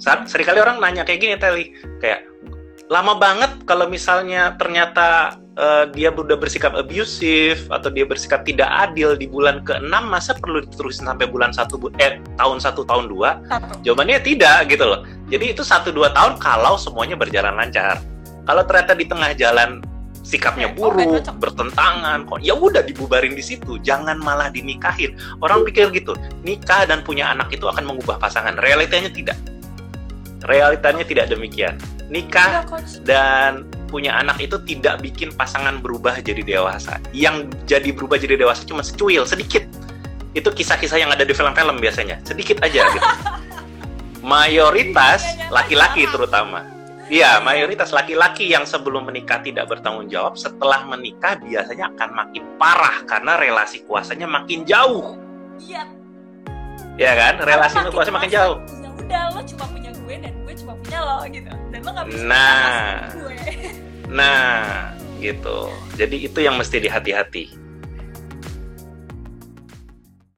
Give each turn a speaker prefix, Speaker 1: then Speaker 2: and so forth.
Speaker 1: Seringkali orang nanya kayak gini, Teli, kayak lama banget kalau misalnya ternyata uh, dia udah bersikap abusive atau dia bersikap tidak adil di bulan ke-6 masa perlu diterusin sampai bulan satu eh tahun satu tahun dua jawabannya tidak gitu loh jadi itu satu dua tahun kalau semuanya berjalan lancar kalau ternyata di tengah jalan sikapnya buruk, oh, bertentangan, kok ya udah dibubarin di situ, jangan malah dinikahin. Orang pikir gitu, nikah dan punya anak itu akan mengubah pasangan. Realitanya tidak. Realitanya tidak demikian. Nikah iya, dan punya anak itu tidak bikin pasangan berubah jadi dewasa. Yang jadi berubah jadi dewasa cuma secuil, sedikit. Itu kisah-kisah yang ada di film-film biasanya, sedikit aja gitu. Mayoritas iya, iya, laki-laki terutama Iya, mayoritas laki-laki yang sebelum menikah tidak bertanggung jawab, setelah menikah biasanya akan makin parah karena relasi kuasanya makin jauh. Iya. Iya kan? Relasi kuasa makin jauh.
Speaker 2: Udah, lo cuma punya gue dan gue cuma punya lo gitu. Dan lo gak bisa
Speaker 1: nah, gue. Nah, gitu. Jadi itu yang mesti dihati-hati.